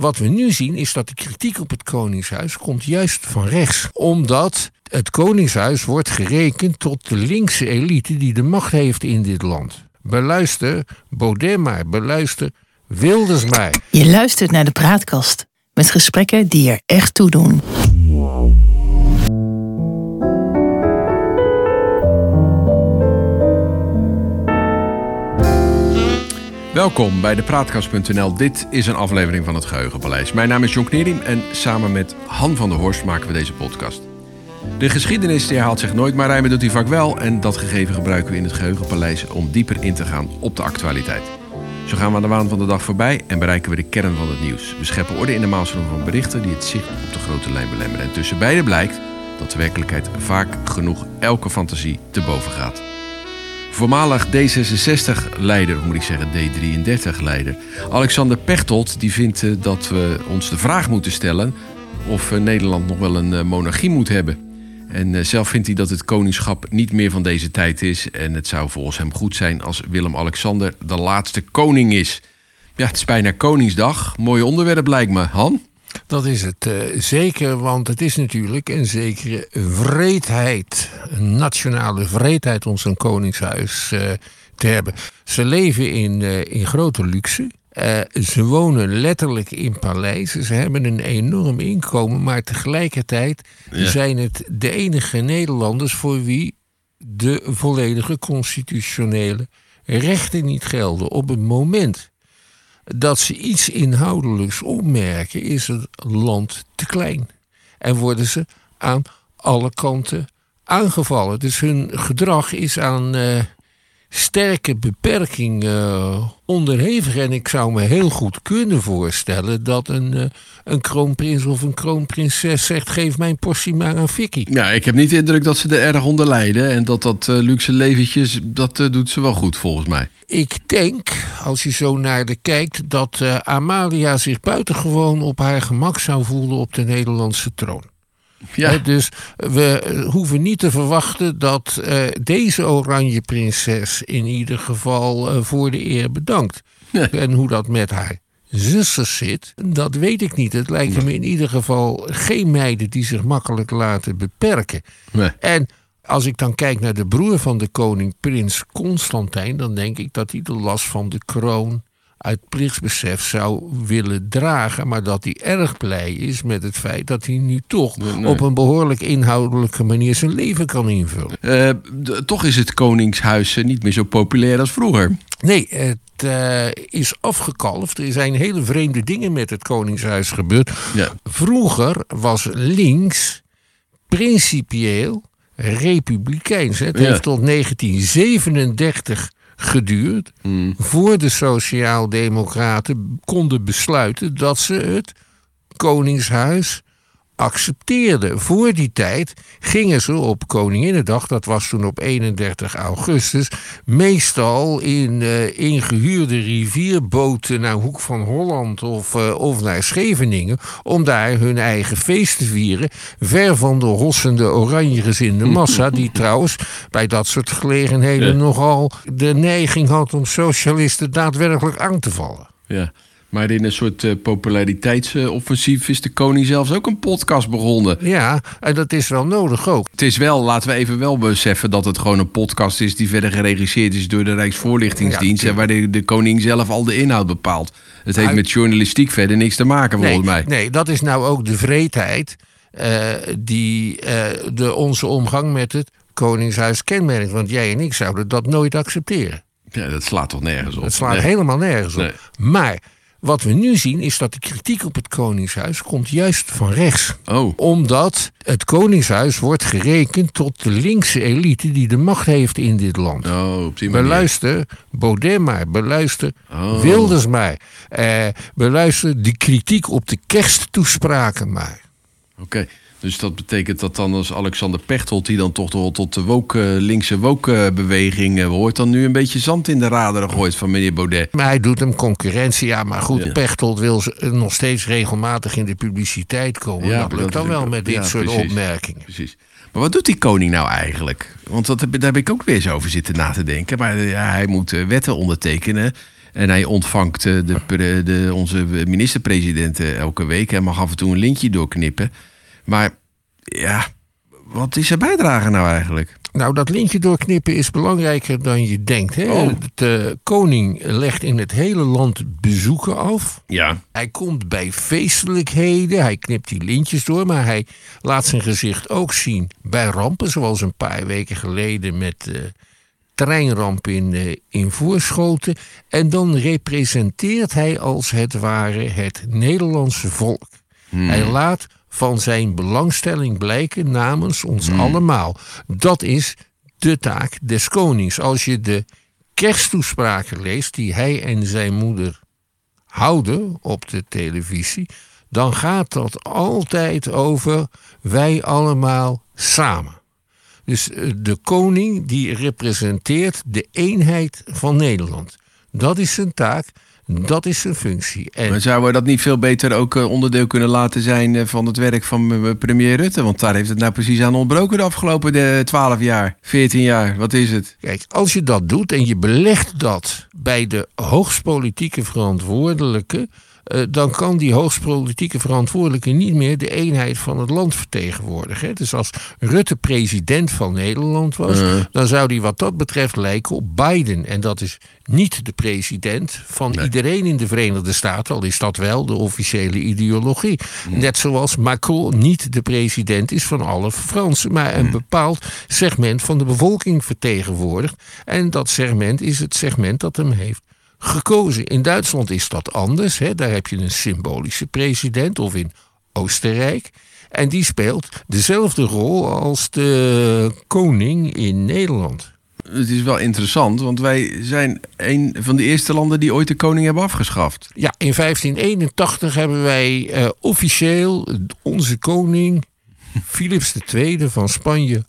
wat we nu zien is dat de kritiek op het Koningshuis komt juist van rechts. Omdat het Koningshuis wordt gerekend tot de linkse elite die de macht heeft in dit land. Beluister Baudet maar, beluister Wilders maar. Je luistert naar de praatkast met gesprekken die er echt toe doen. Welkom bij de Praatkast.nl. Dit is een aflevering van het Geheugenpaleis. Mijn naam is John Knerim en samen met Han van der Horst maken we deze podcast. De geschiedenis herhaalt zich nooit, maar rijmen doet hij vaak wel. En dat gegeven gebruiken we in het Geheugenpaleis om dieper in te gaan op de actualiteit. Zo gaan we aan de waan van de dag voorbij en bereiken we de kern van het nieuws. We scheppen orde in de maalstroom van berichten die het zicht op de grote lijn belemmeren. En tussen beide blijkt dat de werkelijkheid vaak genoeg elke fantasie te boven gaat. Voormalig D66-leider, moet ik zeggen D33-leider, Alexander Pechtold, die vindt eh, dat we ons de vraag moeten stellen of eh, Nederland nog wel een eh, monarchie moet hebben. En zelf vindt hij dat het koningschap niet meer van deze tijd is. En het zou volgens hem goed zijn als Willem-Alexander de laatste koning is. Ja, het is bijna Koningsdag. Mooi onderwerp lijkt me. Han? Dat is het uh, zeker, want het is natuurlijk een zekere vreedheid, een nationale vreedheid om zo'n koningshuis uh, te hebben. Ze leven in, uh, in grote luxe. ze wonen letterlijk in paleizen. Ze hebben een enorm inkomen, maar tegelijkertijd ja. zijn het de enige Nederlanders voor wie de volledige constitutionele rechten niet gelden. Op het moment dat ze iets inhoudelijks opmerken, is het land te klein. En worden ze aan alle kanten aangevallen. Dus hun gedrag is aan uh, sterke beperking uh, onderhevig. En ik zou me heel goed kunnen voorstellen dat een, uh, een kroonprins of een kroonprinses zegt: geef mijn portie maar aan Vicky. Ja, ik heb niet de indruk dat ze er erg onder lijden. En dat dat luxe leventjes, dat doet ze wel goed volgens mij. Ik denk, als je zo naar de kijkt, dat Amalia zich buitengewoon op haar gemak zou voelen op de Nederlandse troon. Ja. He, dus we hoeven niet te verwachten dat uh, deze oranje prinses in ieder geval uh, voor de eer bedankt. Nee. En hoe dat met haar zusters zit, dat weet ik niet. Het lijkt me in ieder geval geen meiden die zich makkelijk laten beperken. Nee. En als ik dan kijk naar de broer van de koning, prins Constantijn, dan denk ik dat hij de last van de kroon uit plichtsbesef zou willen dragen, maar dat hij erg blij is met het feit dat hij nu toch nee, nee. op een behoorlijk inhoudelijke manier zijn leven kan invullen. Uh, toch is het Koningshuis niet meer zo populair als vroeger. Nee, het uh, is afgekalfd. Er zijn hele vreemde dingen met het Koningshuis gebeurd. Ja. Vroeger was links principieel republikeins. Het ja. heeft tot 1937 geduurd mm. voor de Sociaaldemocraten konden besluiten dat ze het Koningshuis accepteerden. Voor die tijd gingen ze op Koninginnedag, dat was toen op 31 augustus, meestal in uh, ingehuurde rivierboten naar Hoek van Holland of, uh, of naar Scheveningen, om daar hun eigen feest te vieren, ver van de hossende oranjegezinde massa, die trouwens bij dat soort gelegenheden ja. nogal de neiging had om socialisten daadwerkelijk aan te vallen. Ja. Maar in een soort uh, populariteitsoffensief is de koning zelfs ook een podcast begonnen. Ja, en dat is wel nodig ook. Het is wel, laten we even wel beseffen dat het gewoon een podcast is die verder geregisseerd is door de Rijksvoorlichtingsdienst. Ja, en waar de, de, koning zelf al de inhoud bepaalt. Het heeft met journalistiek verder niks te maken, nee, volgens mij. Nee, dat is nou ook de vreedheid uh, die uh, de, onze omgang met het Koningshuis kenmerkt. Want jij en ik zouden dat nooit accepteren. Ja, dat slaat toch nergens op? Het slaat nee. helemaal nergens op. Nee. Maar wat we nu zien is dat de kritiek op het Koningshuis komt juist van rechts. Oh. Omdat het Koningshuis wordt gerekend tot de linkse elite die de macht heeft in dit land. Oh, op die beluister Baudet maar, beluister oh. Wilders maar. Eh, beluister de kritiek op de kersttoespraken maar. Oké. Okay. Dus dat betekent dat dan als Alexander Pechtold, die dan toch tot de woke, linkse woke-beweging hoort, dan nu een beetje zand in de raderen gooit van meneer Baudet. Maar hij doet hem concurrentie, ja, maar goed, ja. Pechtold wil nog steeds regelmatig in de publiciteit komen. Ja, dat lukt dan wel met dit ja, soort precies, opmerkingen. Precies. Maar wat doet die koning nou eigenlijk? Want dat, daar heb ik ook weer eens over zitten na te denken. Maar ja, hij moet wetten ondertekenen. En hij ontvangt eh, de, de, onze minister-president eh, elke week. Hij mag af en toe een lintje doorknippen. Maar ja, wat is zijn bijdrage nou eigenlijk? Nou, dat lintje doorknippen is belangrijker dan je denkt. Hè? Oh. De koning legt in het hele land bezoeken af. Ja. Hij komt bij feestelijkheden, hij knipt die lintjes door, maar hij laat zijn gezicht ook zien bij rampen, zoals een paar weken geleden met de treinramp in, eh, in Voorschoten. En dan representeert hij als het ware het Nederlandse volk. Hij laat van zijn belangstelling blijken namens ons allemaal. Dat is de taak des konings. Als je de kersttoespraken leest die hij en zijn moeder houden op de televisie, dan gaat dat altijd over wij allemaal samen. Dus eh, de koning die representeert de eenheid van Nederland. Dat is zijn taak, dat is zijn functie. En Maar zouden we dat niet veel beter ook eh, onderdeel kunnen laten zijn eh, van het werk van eh, premier Rutte? Want daar heeft het nou precies aan ontbroken de afgelopen eh, 12 jaar, 14 jaar. Wat is het? Kijk, als je dat doet en je belegt dat bij de hoogstpolitieke verantwoordelijke, eh, dan kan die hoogstpolitieke verantwoordelijke niet meer de eenheid van het land vertegenwoordigen. hè. Dus als Rutte president van Nederland was, dan zou hij wat dat betreft lijken op Biden. En dat is niet de president van iedereen in de Verenigde Staten, al is dat wel de officiële ideologie. Net zoals Macron niet de president is van alle Fransen, maar een bepaald segment van de bevolking vertegenwoordigt. En dat segment is het segment dat hem heeft gekozen. In Duitsland is dat anders. Hè? Daar heb je een symbolische president, of in Oostenrijk. En die speelt dezelfde rol als de koning in Nederland. Het is wel interessant, want wij zijn een van de eerste landen die ooit de koning hebben afgeschaft. Ja, in 1581 hebben wij eh, officieel onze koning Philips II van Spanje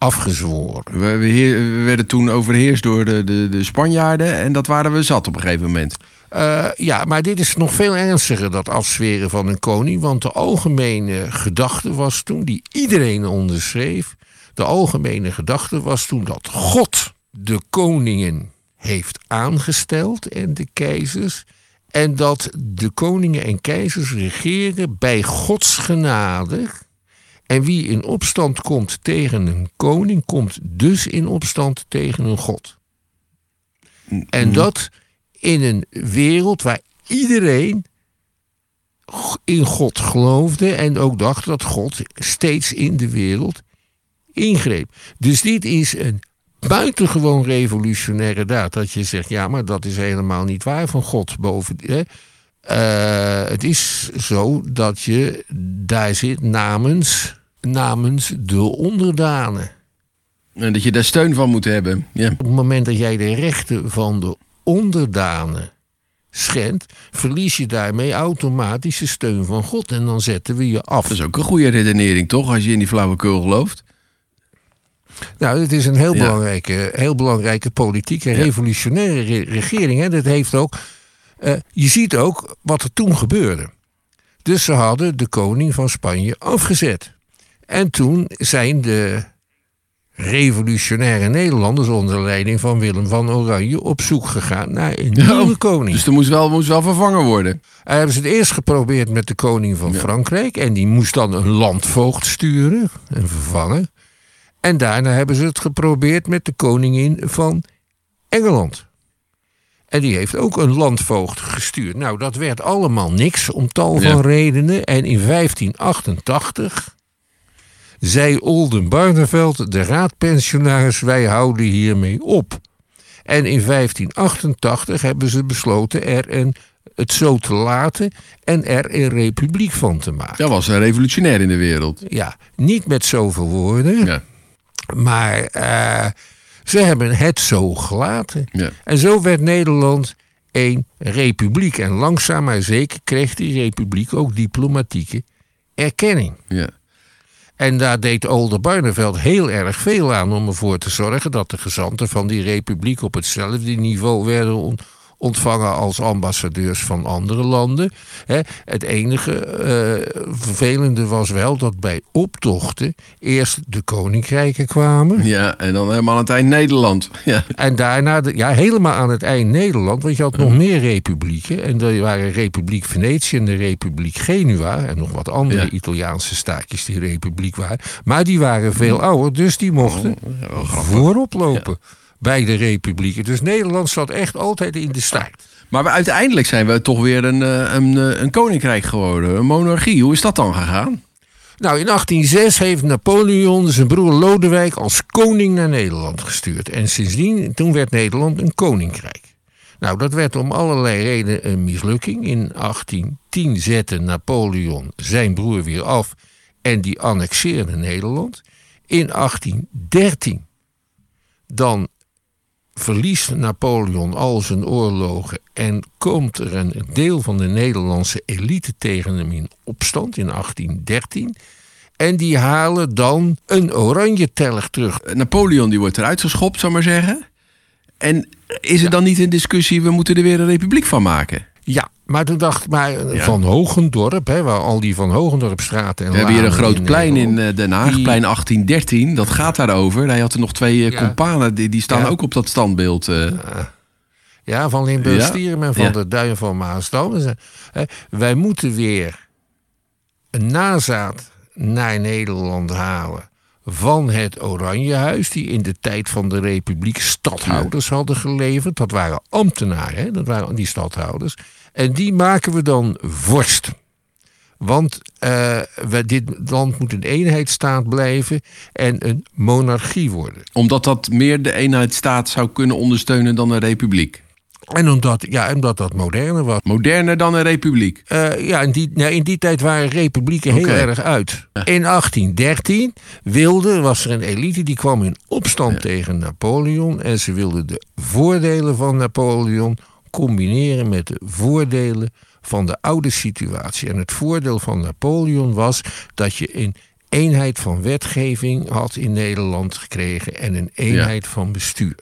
afgezworen. We, werden toen overheerst door de, de, de Spanjaarden en dat waren we zat op een gegeven moment. Eh, ja, maar dit is nog veel ernstiger, dat afzweren van een koning. Want de algemene gedachte was toen, die iedereen onderschreef. De algemene gedachte was toen dat God de koningen heeft aangesteld en de keizers. En dat de koningen en keizers regeren bij Gods genade. En wie in opstand komt tegen een koning, komt dus in opstand tegen een God. En dat in een wereld waar iedereen in God geloofde en ook dacht dat God steeds in de wereld ingreep. Dus dit is een buitengewoon revolutionaire daad. Dat je zegt, ja, maar dat is helemaal niet waar van God boven. Hè? Eh, het is zo dat je daar zit namens, namens de onderdanen. En dat je daar steun van moet hebben. Ja. Op het moment dat jij de rechten van de onderdanen schendt, verlies je daarmee automatisch de steun van God. En dan zetten we je af. Dat is ook een goede redenering, toch? Als je in die flauwekul gelooft. Nou, het is een heel Ja. belangrijke, heel belangrijke politieke, revolutionaire re- regering. Hè. Dat heeft ook, eh, je ziet ook wat er toen gebeurde. Dus ze hadden de koning van Spanje afgezet. En toen zijn de revolutionaire Nederlanders onder leiding van Willem van Oranje op zoek gegaan naar een nieuwe koning. Dus er moest wel, moest wel vervangen worden. Uh, hebben ze het eerst geprobeerd met de koning van Frankrijk. En die moest dan een landvoogd sturen en vervangen. En daarna hebben ze het geprobeerd met de koningin van Engeland. En die heeft ook een landvoogd gestuurd. Nou, dat werd allemaal niks om tal Ja. van redenen. En in 1588 zei Oldenbarneveld, de raadpensionaris, wij houden hiermee op. En in 1588 hebben ze besloten er een, het zo te laten en er een republiek van te maken. Dat was een revolutionair in de wereld. Ja, niet met zoveel woorden, Ja. maar eh, ze hebben het zo gelaten. Ja. En zo werd Nederland een republiek. En langzaam maar zeker kreeg die republiek ook diplomatieke erkenning. Ja. En daar deed Oldenbarneveld heel erg veel aan om ervoor te zorgen dat de gezanten van die republiek op hetzelfde niveau werden ontvangen als ambassadeurs van andere landen. Hè. Het enige eh, vervelende was wel dat bij optochten eerst de koninkrijken kwamen. Ja, en dan helemaal aan het eind Nederland. Ja. En daarna, de- ja, helemaal aan het eind Nederland. Want je had nog meer republieken. En er waren Republiek Venetië en de Republiek Genua. En nog wat andere Ja. Italiaanse staatjes die republiek waren. Maar die waren veel ouder, dus die mochten voorop lopen. Bij de republieken. Dus Nederland zat echt altijd in de staart. Maar uiteindelijk zijn we toch weer een, eh, een, eh, een koninkrijk geworden, een monarchie. Hoe is dat dan gegaan? Nou, in 1806 heeft Napoleon zijn broer Lodewijk als koning naar Nederland gestuurd. En sindsdien, toen werd Nederland een koninkrijk. Nou, dat werd om allerlei redenen een mislukking. In 1810 zette Napoleon zijn broer weer af en die annexeerde Nederland. In 1813 dan verliest Napoleon al zijn oorlogen en komt er een deel van de Nederlandse elite tegen hem in opstand in 1813. En die halen dan een oranje telg terug. Eh, Napoleon die wordt eruit geschopt, zou maar zeggen. En is er dan niet een discussie, we moeten er weer een republiek van maken? Ja, maar toen dacht ik, maar eh, Ja. Van Hogendorp, hè, waar al die Van Hogendorpstraten en We hebben hier een groot plein in eh, Den Haag, Die- plein 1813. Dat gaat daarover. Hij had er nog twee eh, Ja. companen, die, die staan Ja. ook op dat standbeeld. eh. Ja, van Limburg. Stierum en van de Duin van Maasdam. Dus, eh, wij moeten weer een nazaat naar Nederland halen van het Oranjehuis... die in de tijd van de Republiek stadhouders hadden geleverd. Dat waren ambtenaren, hè? dat waren die stadhouders. En die maken we dan vorst. Want eh, we, dit land moet een eenheidsstaat blijven en een monarchie worden. Omdat dat meer de eenheidsstaat zou kunnen ondersteunen dan een republiek. En omdat, ja, omdat dat moderner was. Moderner dan een republiek. Eh, ja, in die, in die tijd waren republieken heel erg uit. In 1813 wilde, was er een elite die kwam in opstand tegen Napoleon. En ze wilden de voordelen van Napoleon combineren met de voordelen van de oude situatie. En het voordeel van Napoleon was dat je een eenheid van wetgeving had in Nederland gekregen en een eenheid van bestuur.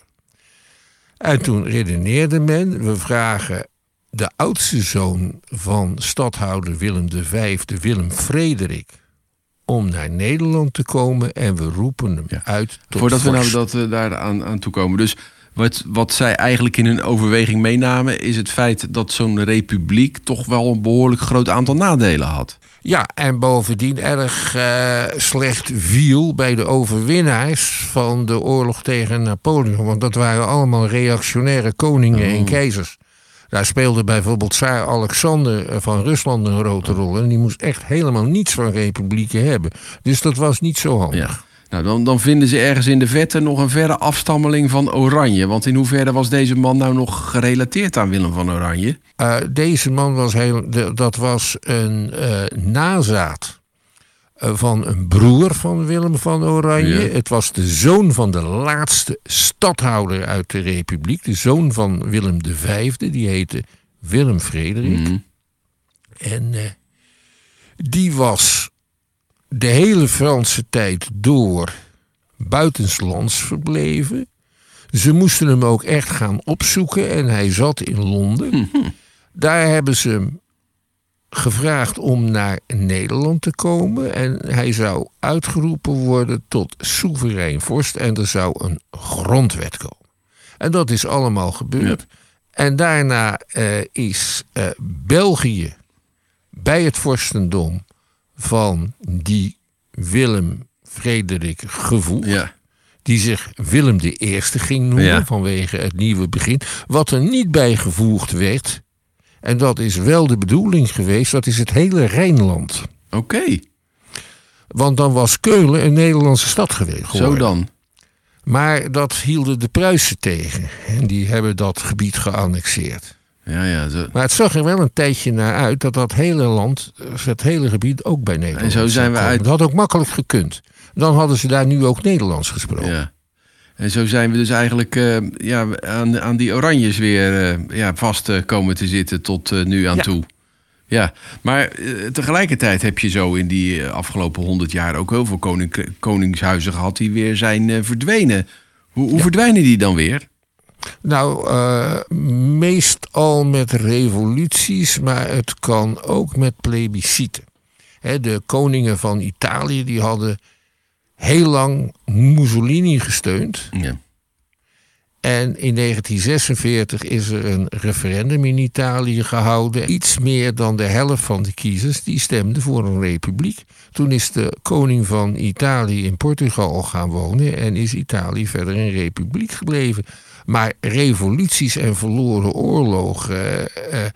En toen redeneerde men, we vragen de oudste zoon van stadhouder Willem V, Willem Frederik, om naar Nederland te komen en we roepen hem uit tot Voordat we nou dat, eh, daar aan, aan toe komen. Dus wat, wat zij eigenlijk in hun overweging meenamen... is het feit dat zo'n republiek toch wel een behoorlijk groot aantal nadelen had. Ja, en bovendien erg eh, slecht viel bij de overwinnaars van de oorlog tegen Napoleon. Want dat waren allemaal reactionaire koningen Oh. en keizers. Daar speelde bijvoorbeeld Tsaar Alexander eh, van Rusland een grote rol. En die moest echt helemaal niets van republieken hebben. Dus dat was niet zo handig. Nou, dan, dan vinden ze ergens in de vette nog een verre afstammeling van Oranje. Want in hoeverre was deze man nou nog gerelateerd aan Willem van Oranje? Eh, deze man was heel, de- dat was een eh, nazaat eh, van een broer van Willem van Oranje. Ja. Het was de zoon van de laatste stadhouder uit de Republiek. De zoon van Willem V, die heette Willem Frederik. Mhm. En die was de hele Franse tijd door buitenslands verbleven. Ze moesten hem ook echt gaan opzoeken en hij zat in Londen. Daar hebben ze hem gevraagd om naar Nederland te komen. En hij zou uitgeroepen worden tot soeverein vorst. En er zou een grondwet komen. En dat is allemaal gebeurd. En daarna eh, is eh, België bij het vorstendom van die Willem Frederik gevoegd Ja. die zich Willem I ging noemen Ja. vanwege het nieuwe begin. Wat er niet bijgevoegd werd, en dat is wel de bedoeling geweest, dat is het hele Rijnland. Oké, Want dan was Keulen een Nederlandse stad geweest. zo dan. Maar dat hielden de Pruisen tegen. En die hebben dat gebied geannexeerd. Ja, ja. Zo. Maar het zag er wel een tijdje naar uit dat dat hele land, dus het hele gebied ook bij Nederland En zo zijn we uit- Dat had ook makkelijk gekund. Dan hadden ze daar nu ook Nederlands gesproken. Ja. En zo zijn we dus eigenlijk eh, ja, aan, aan die oranjes weer eh, ja, vast eh, komen te zitten tot eh, nu aan Ja. toe. Ja, maar eh, tegelijkertijd heb je zo in die eh, afgelopen honderd jaar ook heel veel koning, koningshuizen gehad die weer zijn eh, verdwenen. Hoe, hoe verdwijnen die dan weer? Nou, uh, meestal met revoluties, maar het kan ook met plebisciten. de koningen van Italië die hadden heel lang Mussolini gesteund. Ja. En in 1946 is er een referendum in Italië gehouden. Iets meer dan de helft van de kiezers die stemden voor een republiek. Toen is de koning van Italië in Portugal gaan wonen en is Italië verder een republiek gebleven. Maar revoluties en verloren oorlogen, eh, eh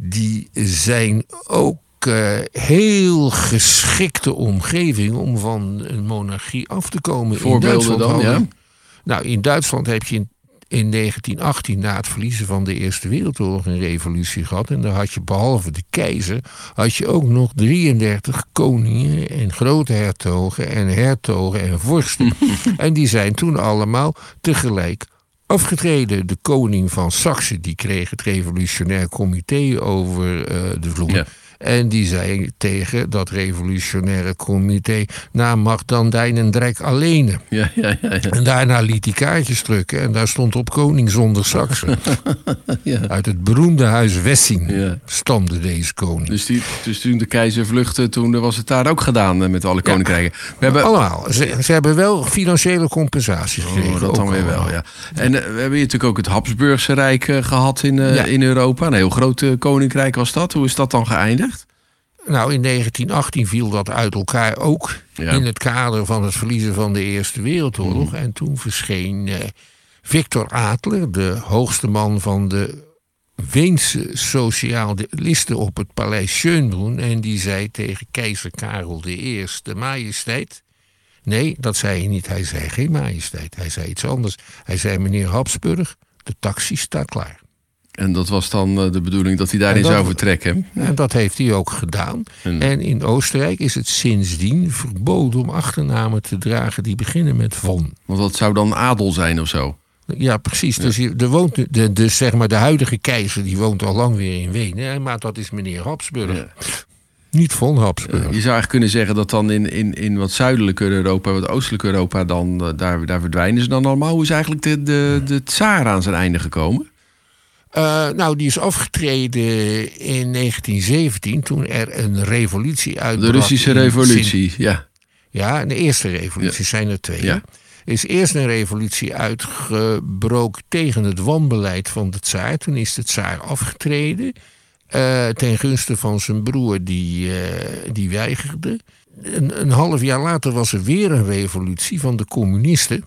die zijn ook uh, heel geschikte omgeving om van een monarchie af te komen. Voorbeelden dan, ja? Nou, in Duitsland heb je in, in 1918 na het verliezen van de Eerste Wereldoorlog een revolutie gehad. En daar had je behalve de keizer, had je ook nog 33 koningen en grote hertogen en hertogen en vorsten. en die zijn toen allemaal tegelijk afgetreden. De koning van Saxe, die kreeg het revolutionair comité over uh, de vloer. En die zei tegen dat revolutionaire comité... nou mag dan een drek alleen. Ja, ja, ja, ja, En daarna liet hij kaartjes drukken. En daar stond op koning zonder Saxen. ja. Uit het beroemde huis Wessing ja. stamde deze koning. Dus, die, dus toen de keizer vluchtte, toen was het daar ook gedaan eh, met alle koninkrijken. We hebben... Allemaal. Ze, ze, hebben wel financiële compensaties oh, gekregen. Oh, dat dan weer wel, ja. En uh, we hebben hier natuurlijk ook het Habsburgse Rijk uh, gehad in, uh, in Europa. Een heel groot koninkrijk was dat. Hoe is dat dan geëindigd? Nou, in 1918 viel dat uit elkaar ook in het kader van het verliezen van de Eerste Wereldoorlog. Mm. En toen verscheen eh, Victor Adler, de hoogste man van de Weense socialisten op het paleis Schönbrunn. En die zei tegen keizer Karel I, majesteit. Nee, dat zei hij niet. Hij zei geen majesteit. Hij zei iets anders. Hij zei, meneer Habsburg, de taxi staat klaar. En dat was dan eh, de bedoeling dat hij daarin zou vertrekken. En dat heeft hij ook gedaan. En, in Oostenrijk is het sindsdien verboden om achternamen te dragen die beginnen met von. Want dat zou dan adel zijn of zo? Ja, precies. Dus, er woont de, de, zeg maar de huidige keizer die woont al lang weer in Wenen. Maar dat is meneer Habsburg. Niet von Habsburg. je zou eigenlijk kunnen zeggen dat dan in, in, in wat zuidelijker Europa, wat oostelijker Europa, dan, eh, daar, daar verdwijnen ze dan allemaal. Hoe is eigenlijk de, de, de tsaar aan zijn einde gekomen? Uh, nou, die is afgetreden in 1917 toen er een revolutie uitbrak. De Russische revolutie, ja. Ja, de eerste revolutie zijn er twee. Ja. Er is eerst een revolutie uitgebroken tegen het wanbeleid van de tsaar. Toen is de tsaar afgetreden uh, ten gunste van zijn broer die, uh, die weigerde. Een, een half jaar later was er weer een revolutie van de communisten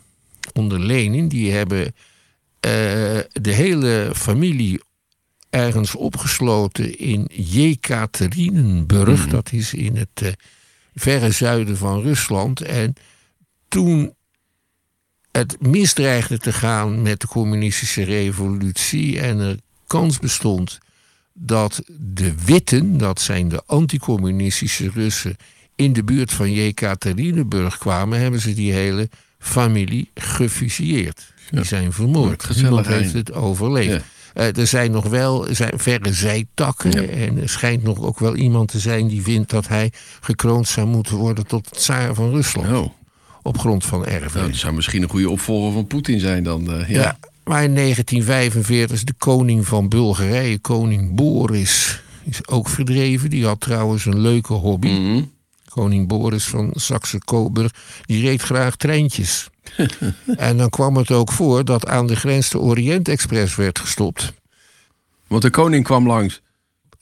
onder Lenin. Die hebben de hele familie ergens opgesloten in Jekaterinenburg. Mm Dat is in het uh, verre zuiden van Rusland. En toen het misdreigde te gaan met de communistische revolutie en er kans bestond dat de witten, dat zijn de anticommunistische Russen, in de buurt van Jekaterinenburg kwamen, hebben ze die hele familie gefusilleerd. Die zijn vermoord. Niemand heeft het overleefd. Uh, er zijn nog wel zijn verre zijtakken. En er schijnt nog ook wel iemand te zijn die vindt dat hij gekroond zou moeten worden tot het tsaar van Rusland. Oh. Op grond van erfenis. Nou, dat zou misschien een goede opvolger van Poetin zijn dan. Uh, ja. maar in 1945 is de koning van Bulgarije, koning Boris, is ook verdreven. Die had trouwens een leuke hobby. Mhm. Koning Boris van Saxe-Coburg, die reed graag treintjes. en dan kwam het ook voor dat aan de grens de Orient Express werd gestopt. Want de koning kwam langs.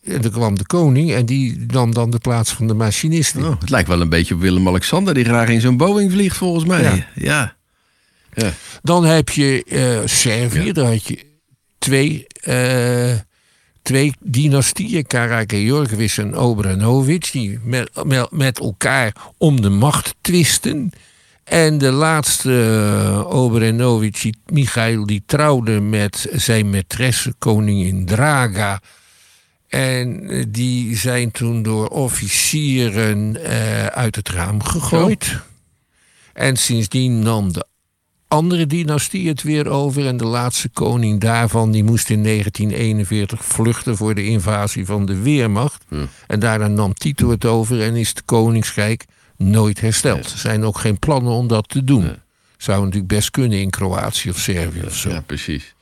En er kwam de koning en die nam dan de plaats van de machinist. Oh, het lijkt wel een beetje op Willem-Alexander die graag in zo'n Boeing vliegt volgens mij. Ja. ja. ja. Dan heb je uh, Servië, daar had je twee, uh, twee dynastieën, Karageorgis en Obranovic, die met, met elkaar om de macht twisten. En de laatste uh, Obrenovic, Michail, die trouwde met zijn maîtresse, koningin Draga. En eh, die zijn toen door officieren uh, uit het raam gegooid. En sindsdien nam de andere dynastie het weer over. En de laatste koning daarvan die moest in 1941 vluchten voor de invasie van de Weermacht. En daarna nam Tito het over en is de koningsrijk nooit hersteld. Er zijn ook geen plannen om dat te doen. Zou natuurlijk best kunnen in Kroatië of Servië of zo. Ja, precies.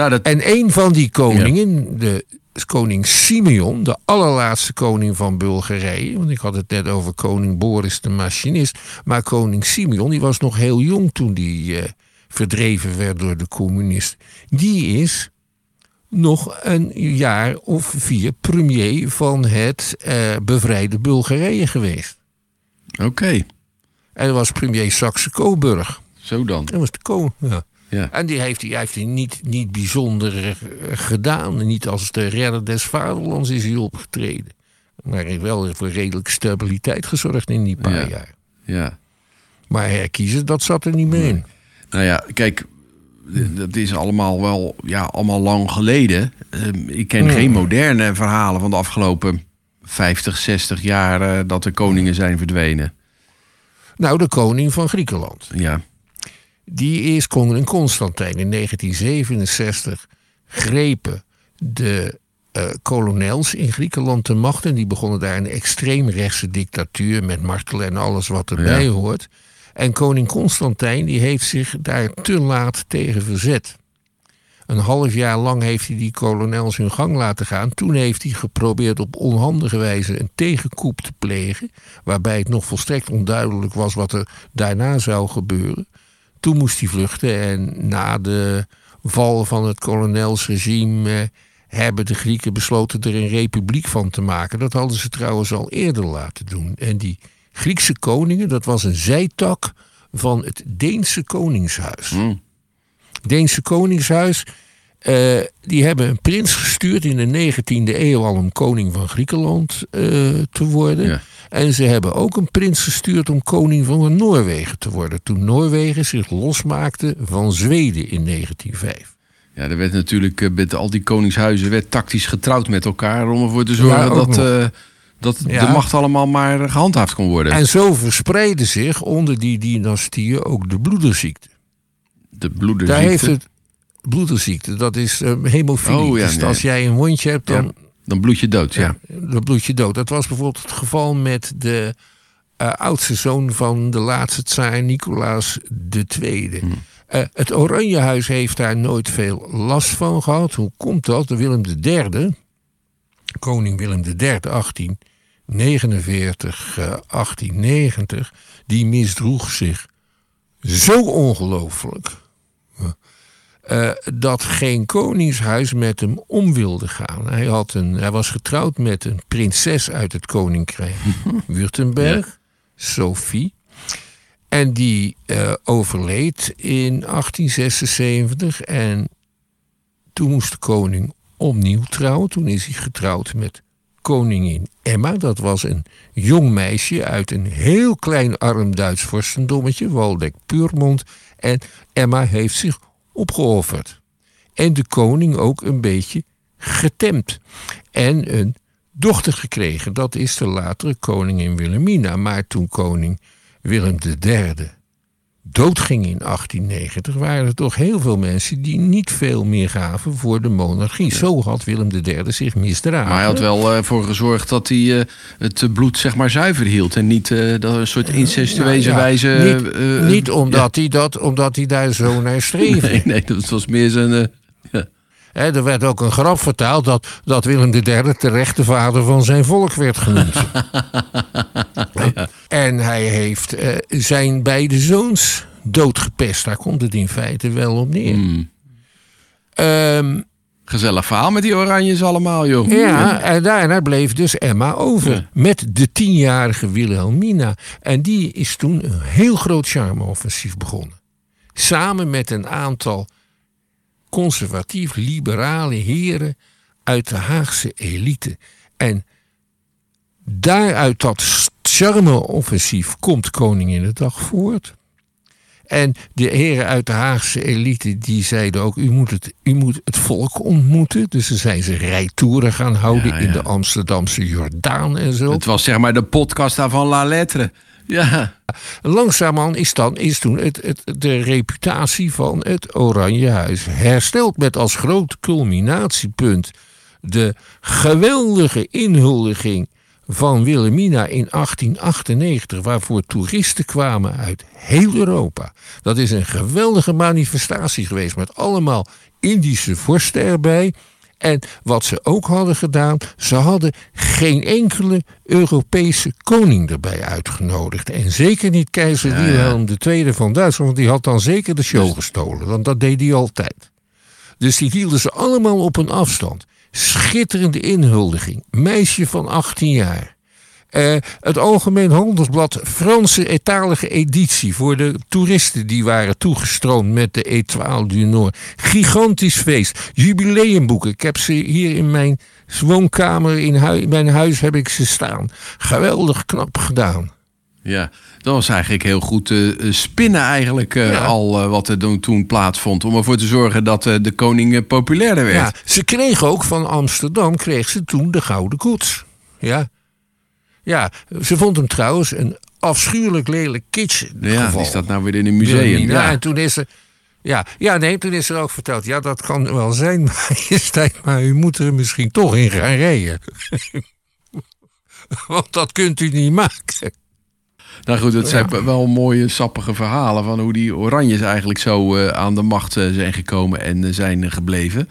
Nou, dat, En een van die koningen, de koning Simeon, de allerlaatste koning van Bulgarije. Want ik had het net over koning Boris de machinist. Maar koning Simeon, die was nog heel jong toen die eh, verdreven werd door de communisten. Die is nog een jaar of vier premier van het eh, bevrijde Bulgarije geweest. Oké, En dat was premier Saxe-Coburg. zo dan. Dat was de koning. Ja. Ja. En die heeft hij heeft hij niet, niet bijzonder eh, gedaan. Niet als de redder des vaderlands is hij opgetreden. Maar hij heeft wel voor redelijke stabiliteit gezorgd in die paar Ja. jaar. Ja. Maar herkiezen, dat zat er niet meer in. Nou ja, kijk, dat is allemaal wel ja, allemaal lang geleden. Ehm, ik ken Hmm. geen moderne verhalen van de afgelopen 50, 60 jaar eh, dat de koningen zijn verdwenen. Nou, de koning van Griekenland. Ja, Die is koning Constantijn. In 1967 grepen de eh, kolonels in Griekenland de macht. En die begonnen daar een extreemrechtse dictatuur met martelen en alles wat erbij Ja. hoort. En koning Constantijn die heeft zich daar te laat tegen verzet. Een half jaar lang heeft hij die kolonels hun gang laten gaan. Toen heeft hij geprobeerd op onhandige wijze een tegenkoep te plegen. Waarbij het nog volstrekt onduidelijk was wat er daarna zou gebeuren. Toen moest hij vluchten en na de val van het kolonelsregime hebben de Grieken besloten er een republiek van te maken. Dat hadden ze trouwens al eerder laten doen. En die Griekse koningen, dat was een zijtak van het Deense koningshuis. Deense koningshuis, eh, die hebben een prins gestuurd in de 19e eeuw al om koning van Griekenland eh, te worden. Ja. En ze hebben ook een prins gestuurd om koning van Noorwegen te worden. Toen Noorwegen zich losmaakte van Zweden in 1905. ja er werd natuurlijk eh, met al die koningshuizen werd tactisch getrouwd met elkaar om ervoor te zorgen Ja, dat, dat Ja. de macht allemaal maar gehandhaafd kon worden. En zo verspreidde zich onder die dynastieën ook de bloederziekte. de bloederziekte. Daar heeft het bloederziekte, dat is eh, hemofilie. Oh, ja, dus nee. als jij een wondje hebt, dan Ja, dan bloed je dood, ja. Dan bloed je dood. Dat was bijvoorbeeld het geval met de eh, oudste zoon van de laatste tsaar, Nicolaas II. Hmm. Eh, het Oranjehuis heeft daar nooit veel last van gehad. Hoe komt dat? De Willem III, koning Willem III, 1849, eh, 1890, die misdroeg zich zo ongelooflijk. Eh, dat geen koningshuis met hem om wilde gaan. Hij, had een, hij was getrouwd met een prinses uit het koninkrijk Württemberg, Sophie. En die eh, overleed in 1876. En toen moest de koning opnieuw trouwen. Toen is hij getrouwd met koningin Emma. Dat was een jong meisje uit een heel klein arm Duits vorstendommetje, Waldeck-Purmond. En Emma heeft zich opgeofferd. En de koning ook een beetje getemd. En een dochter gekregen. Dat is de latere koningin Wilhelmina. Maar toen koning Willem III doodging in 1890, waren er toch heel veel mensen die niet veel meer gaven voor de monarchie. Zo had Willem III zich misdragen. Maar hij had wel eh, voor gezorgd dat hij eh, het bloed zeg maar zuiver hield. En niet eh, dat een soort incestueuze Nou ja, wijze... Niet, niet omdat, hij dat, omdat hij daar zo naar streefde. Nee, nee, dat was meer zijn... er werd ook een grap vertaald dat, dat Willem III terecht de vader van zijn volk werd genoemd. En hij heeft eh, zijn beide zoons doodgepest. Daar komt het in feite wel op neer. Hmm. Ehm, Gezellig verhaal met die oranjes allemaal, joh. ja, en daarna bleef dus Emma over. Ja. Met de tienjarige Wilhelmina. En die is toen een heel groot charme-offensief begonnen. Samen met een aantal conservatief-liberale heren uit de Haagse elite. En daaruit dat charme-offensief komt Koningin de Dag voort. En de heren uit de Haagse elite die zeiden ook: u moet het, u moet het volk ontmoeten. Dus ze zijn ze rijtoeren gaan houden Ja, in de Amsterdamse Jordaan en zo. Het was zeg maar de podcast daarvan La Lettre. Ja, Langzaamaan is, dan, is toen het, de reputatie van het Oranje Huis hersteld. Met als groot culminatiepunt de geweldige inhuldiging van Wilhelmina in 1898, waarvoor toeristen kwamen uit heel Europa. Dat is een geweldige manifestatie geweest met allemaal Indische vorsten erbij. En wat ze ook hadden gedaan, ze hadden geen enkele Europese koning erbij uitgenodigd. En zeker niet keizer Wilhelm II van Duitsland, want die had dan zeker de show gestolen. Want dat deed hij altijd. Dus die hielden ze allemaal op een afstand. Schitterende inhuldiging. Meisje van 18 jaar. Uh, het Algemeen Handelsblad, Franse etalige editie voor de toeristen die waren toegestroomd met de Etoile du Nord. Gigantisch feest, jubileumboeken. Ik heb ze hier in mijn woonkamer, in, mijn huis heb ik ze staan. Geweldig knap gedaan. Ja, dat was eigenlijk heel goed uh, spinnen eigenlijk uh, al uh, wat er toen plaatsvond. Om ervoor te zorgen dat de koning populairder werd. Ja, ze kregen ook van Amsterdam kreeg ze toen de Gouden Koets. Ja, ja, ze vond hem trouwens een afschuwelijk lelijk kitsch. Ja, geval. is dat nou weer in een museum? Ja, ja, en toen is er. Ja, ja, nee, toen is er ook verteld. Ja, dat kan wel zijn, majesteit, maar u moet er misschien toch in gaan rijden. Want dat kunt u niet maken. Nou goed, het zijn wel mooie sappige verhalen van hoe die Oranjes eigenlijk zo uh, aan de macht uh, zijn gekomen en uh, zijn gebleven.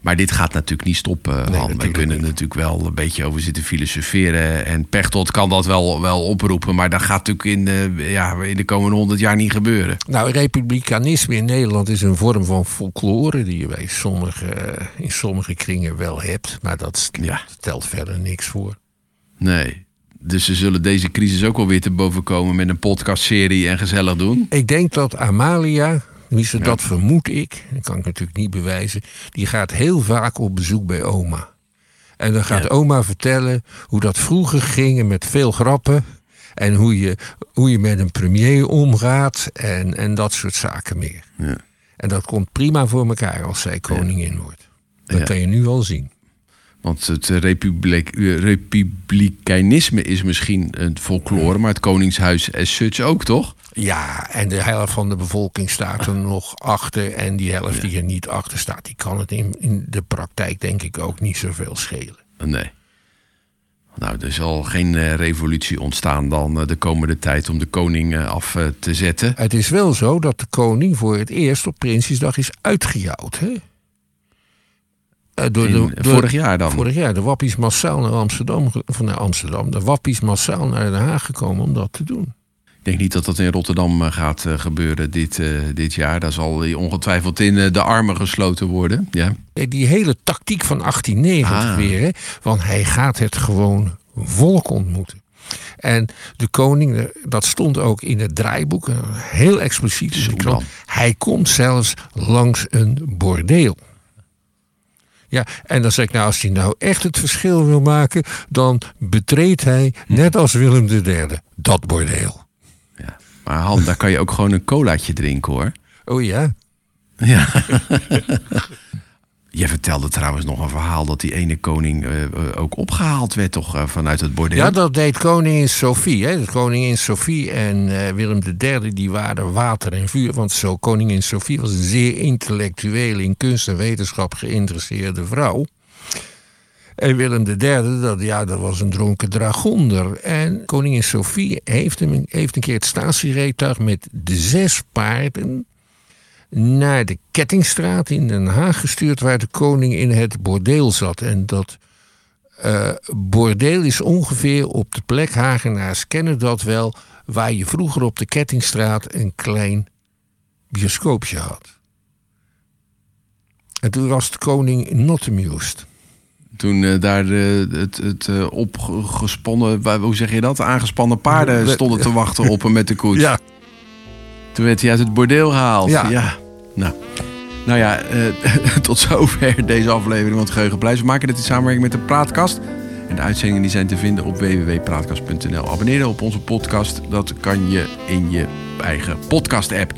Maar dit gaat natuurlijk niet stoppen, nee, We kunnen niet. natuurlijk wel een beetje over zitten filosoferen. En Pechtold kan dat wel, wel oproepen. Maar dat gaat natuurlijk in de, ja, in de komende honderd jaar niet gebeuren. Nou, republikeinisme in Nederland is een vorm van folklore... die je bij sommige, in sommige kringen wel hebt. Maar dat ja. stelt verder niks voor. Nee. Dus ze zullen deze crisis ook wel weer te boven komen met een podcastserie en gezellig doen. Ik denk dat Amalia, Tenminste, ja. dat vermoed ik. Dat kan ik natuurlijk niet bewijzen. Die gaat heel vaak op bezoek bij oma. En dan gaat oma vertellen hoe dat vroeger ging met veel grappen. En hoe je, hoe je met een premier omgaat. En, en dat soort zaken meer. Ja. En dat komt prima voor elkaar als zij koningin wordt. Dat kan je nu al zien. Want het republiek, republikeinisme is misschien een folklore, maar het koningshuis as such ook, toch? Ja, en de helft van de bevolking staat er nog achter. En die helft die er niet achter staat, die kan het in, in de praktijk denk ik ook niet zoveel schelen. Nee. Nou, er zal geen uh, revolutie ontstaan dan uh, de komende tijd om de koning uh, af te zetten. Het is wel zo dat de koning voor het eerst op Prinsjesdag is uitgejouwd. Hè? Door de, door, vorig jaar dan? Vorig jaar. De wappies massaal naar Amsterdam, van naar Amsterdam. De wappies massaal naar Den Haag gekomen om dat te doen. Ik denk niet dat dat in Rotterdam eh, gaat eh, gebeuren dit, uh, dit jaar. Daar zal hij ongetwijfeld in de armen gesloten worden. Ja. Die hele tactiek van 1890 ah. weer. Hè? Want hij gaat het gewoon volk ontmoeten. En de koning, dat stond ook in het draaiboek, heel expliciet. hij komt zelfs langs een bordeel. Ja, en dan zeg ik, nou, als hij nou echt het verschil wil maken, dan betreedt hij, net als Willem III, dat bordeel. Maar Han, daar kan je ook gewoon een colaatje drinken hoor. Oh ja? Ja. Jij vertelde trouwens nog een verhaal dat die ene koning uh, ook opgehaald werd, toch, uh, vanuit het bordeel? Ja, dat deed koningin Sophie. Hè. De koningin Sophie en uh, Willem III die waren water en vuur. Want zo, koningin Sophie was een zeer intellectueel, in kunst en wetenschap geïnteresseerde vrouw. En Willem III, dat, ja, dat was een dronken dragonder. En koningin Sophie heeft, hem, heeft een keer het statierijtuig met de zes paarden naar de Kettingstraat in Den Haag gestuurd, waar de koning in het bordeel zat. En dat uh, bordeel is ongeveer op de plek, Hagenaars kennen dat wel, waar je vroeger op de Kettingstraat een klein bioscoopje had. En toen was de koning not amused. Toen uh, daar uh, het, het uh, opgesponnen, hoe zeg je dat? Aangespannen paarden stonden te wachten op hem met de koets. Ja. Toen werd hij uit het bordeel gehaald. Ja. ja. Nou. Nou ja, tot zover deze aflevering van het Geheugenpleis. We maken dit in samenwerking met de Praatkast. En de uitzendingen die zijn te vinden op www.praatkast.nl. Abonneren op onze podcast. Dat kan je in je eigen podcast-app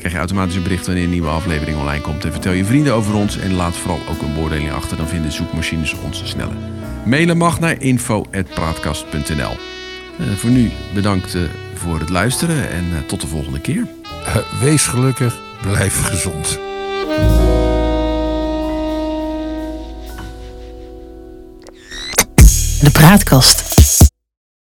krijg je automatisch een bericht wanneer een nieuwe aflevering online komt. En vertel je vrienden over ons en laat vooral ook een beoordeling achter. Dan vinden zoekmachines ons sneller. Mailen mag naar info.praatkast.nl uh, eh, Voor nu bedankt uh, voor het luisteren en uh, tot de volgende keer. wees gelukkig, blijf gezond. De Praatkast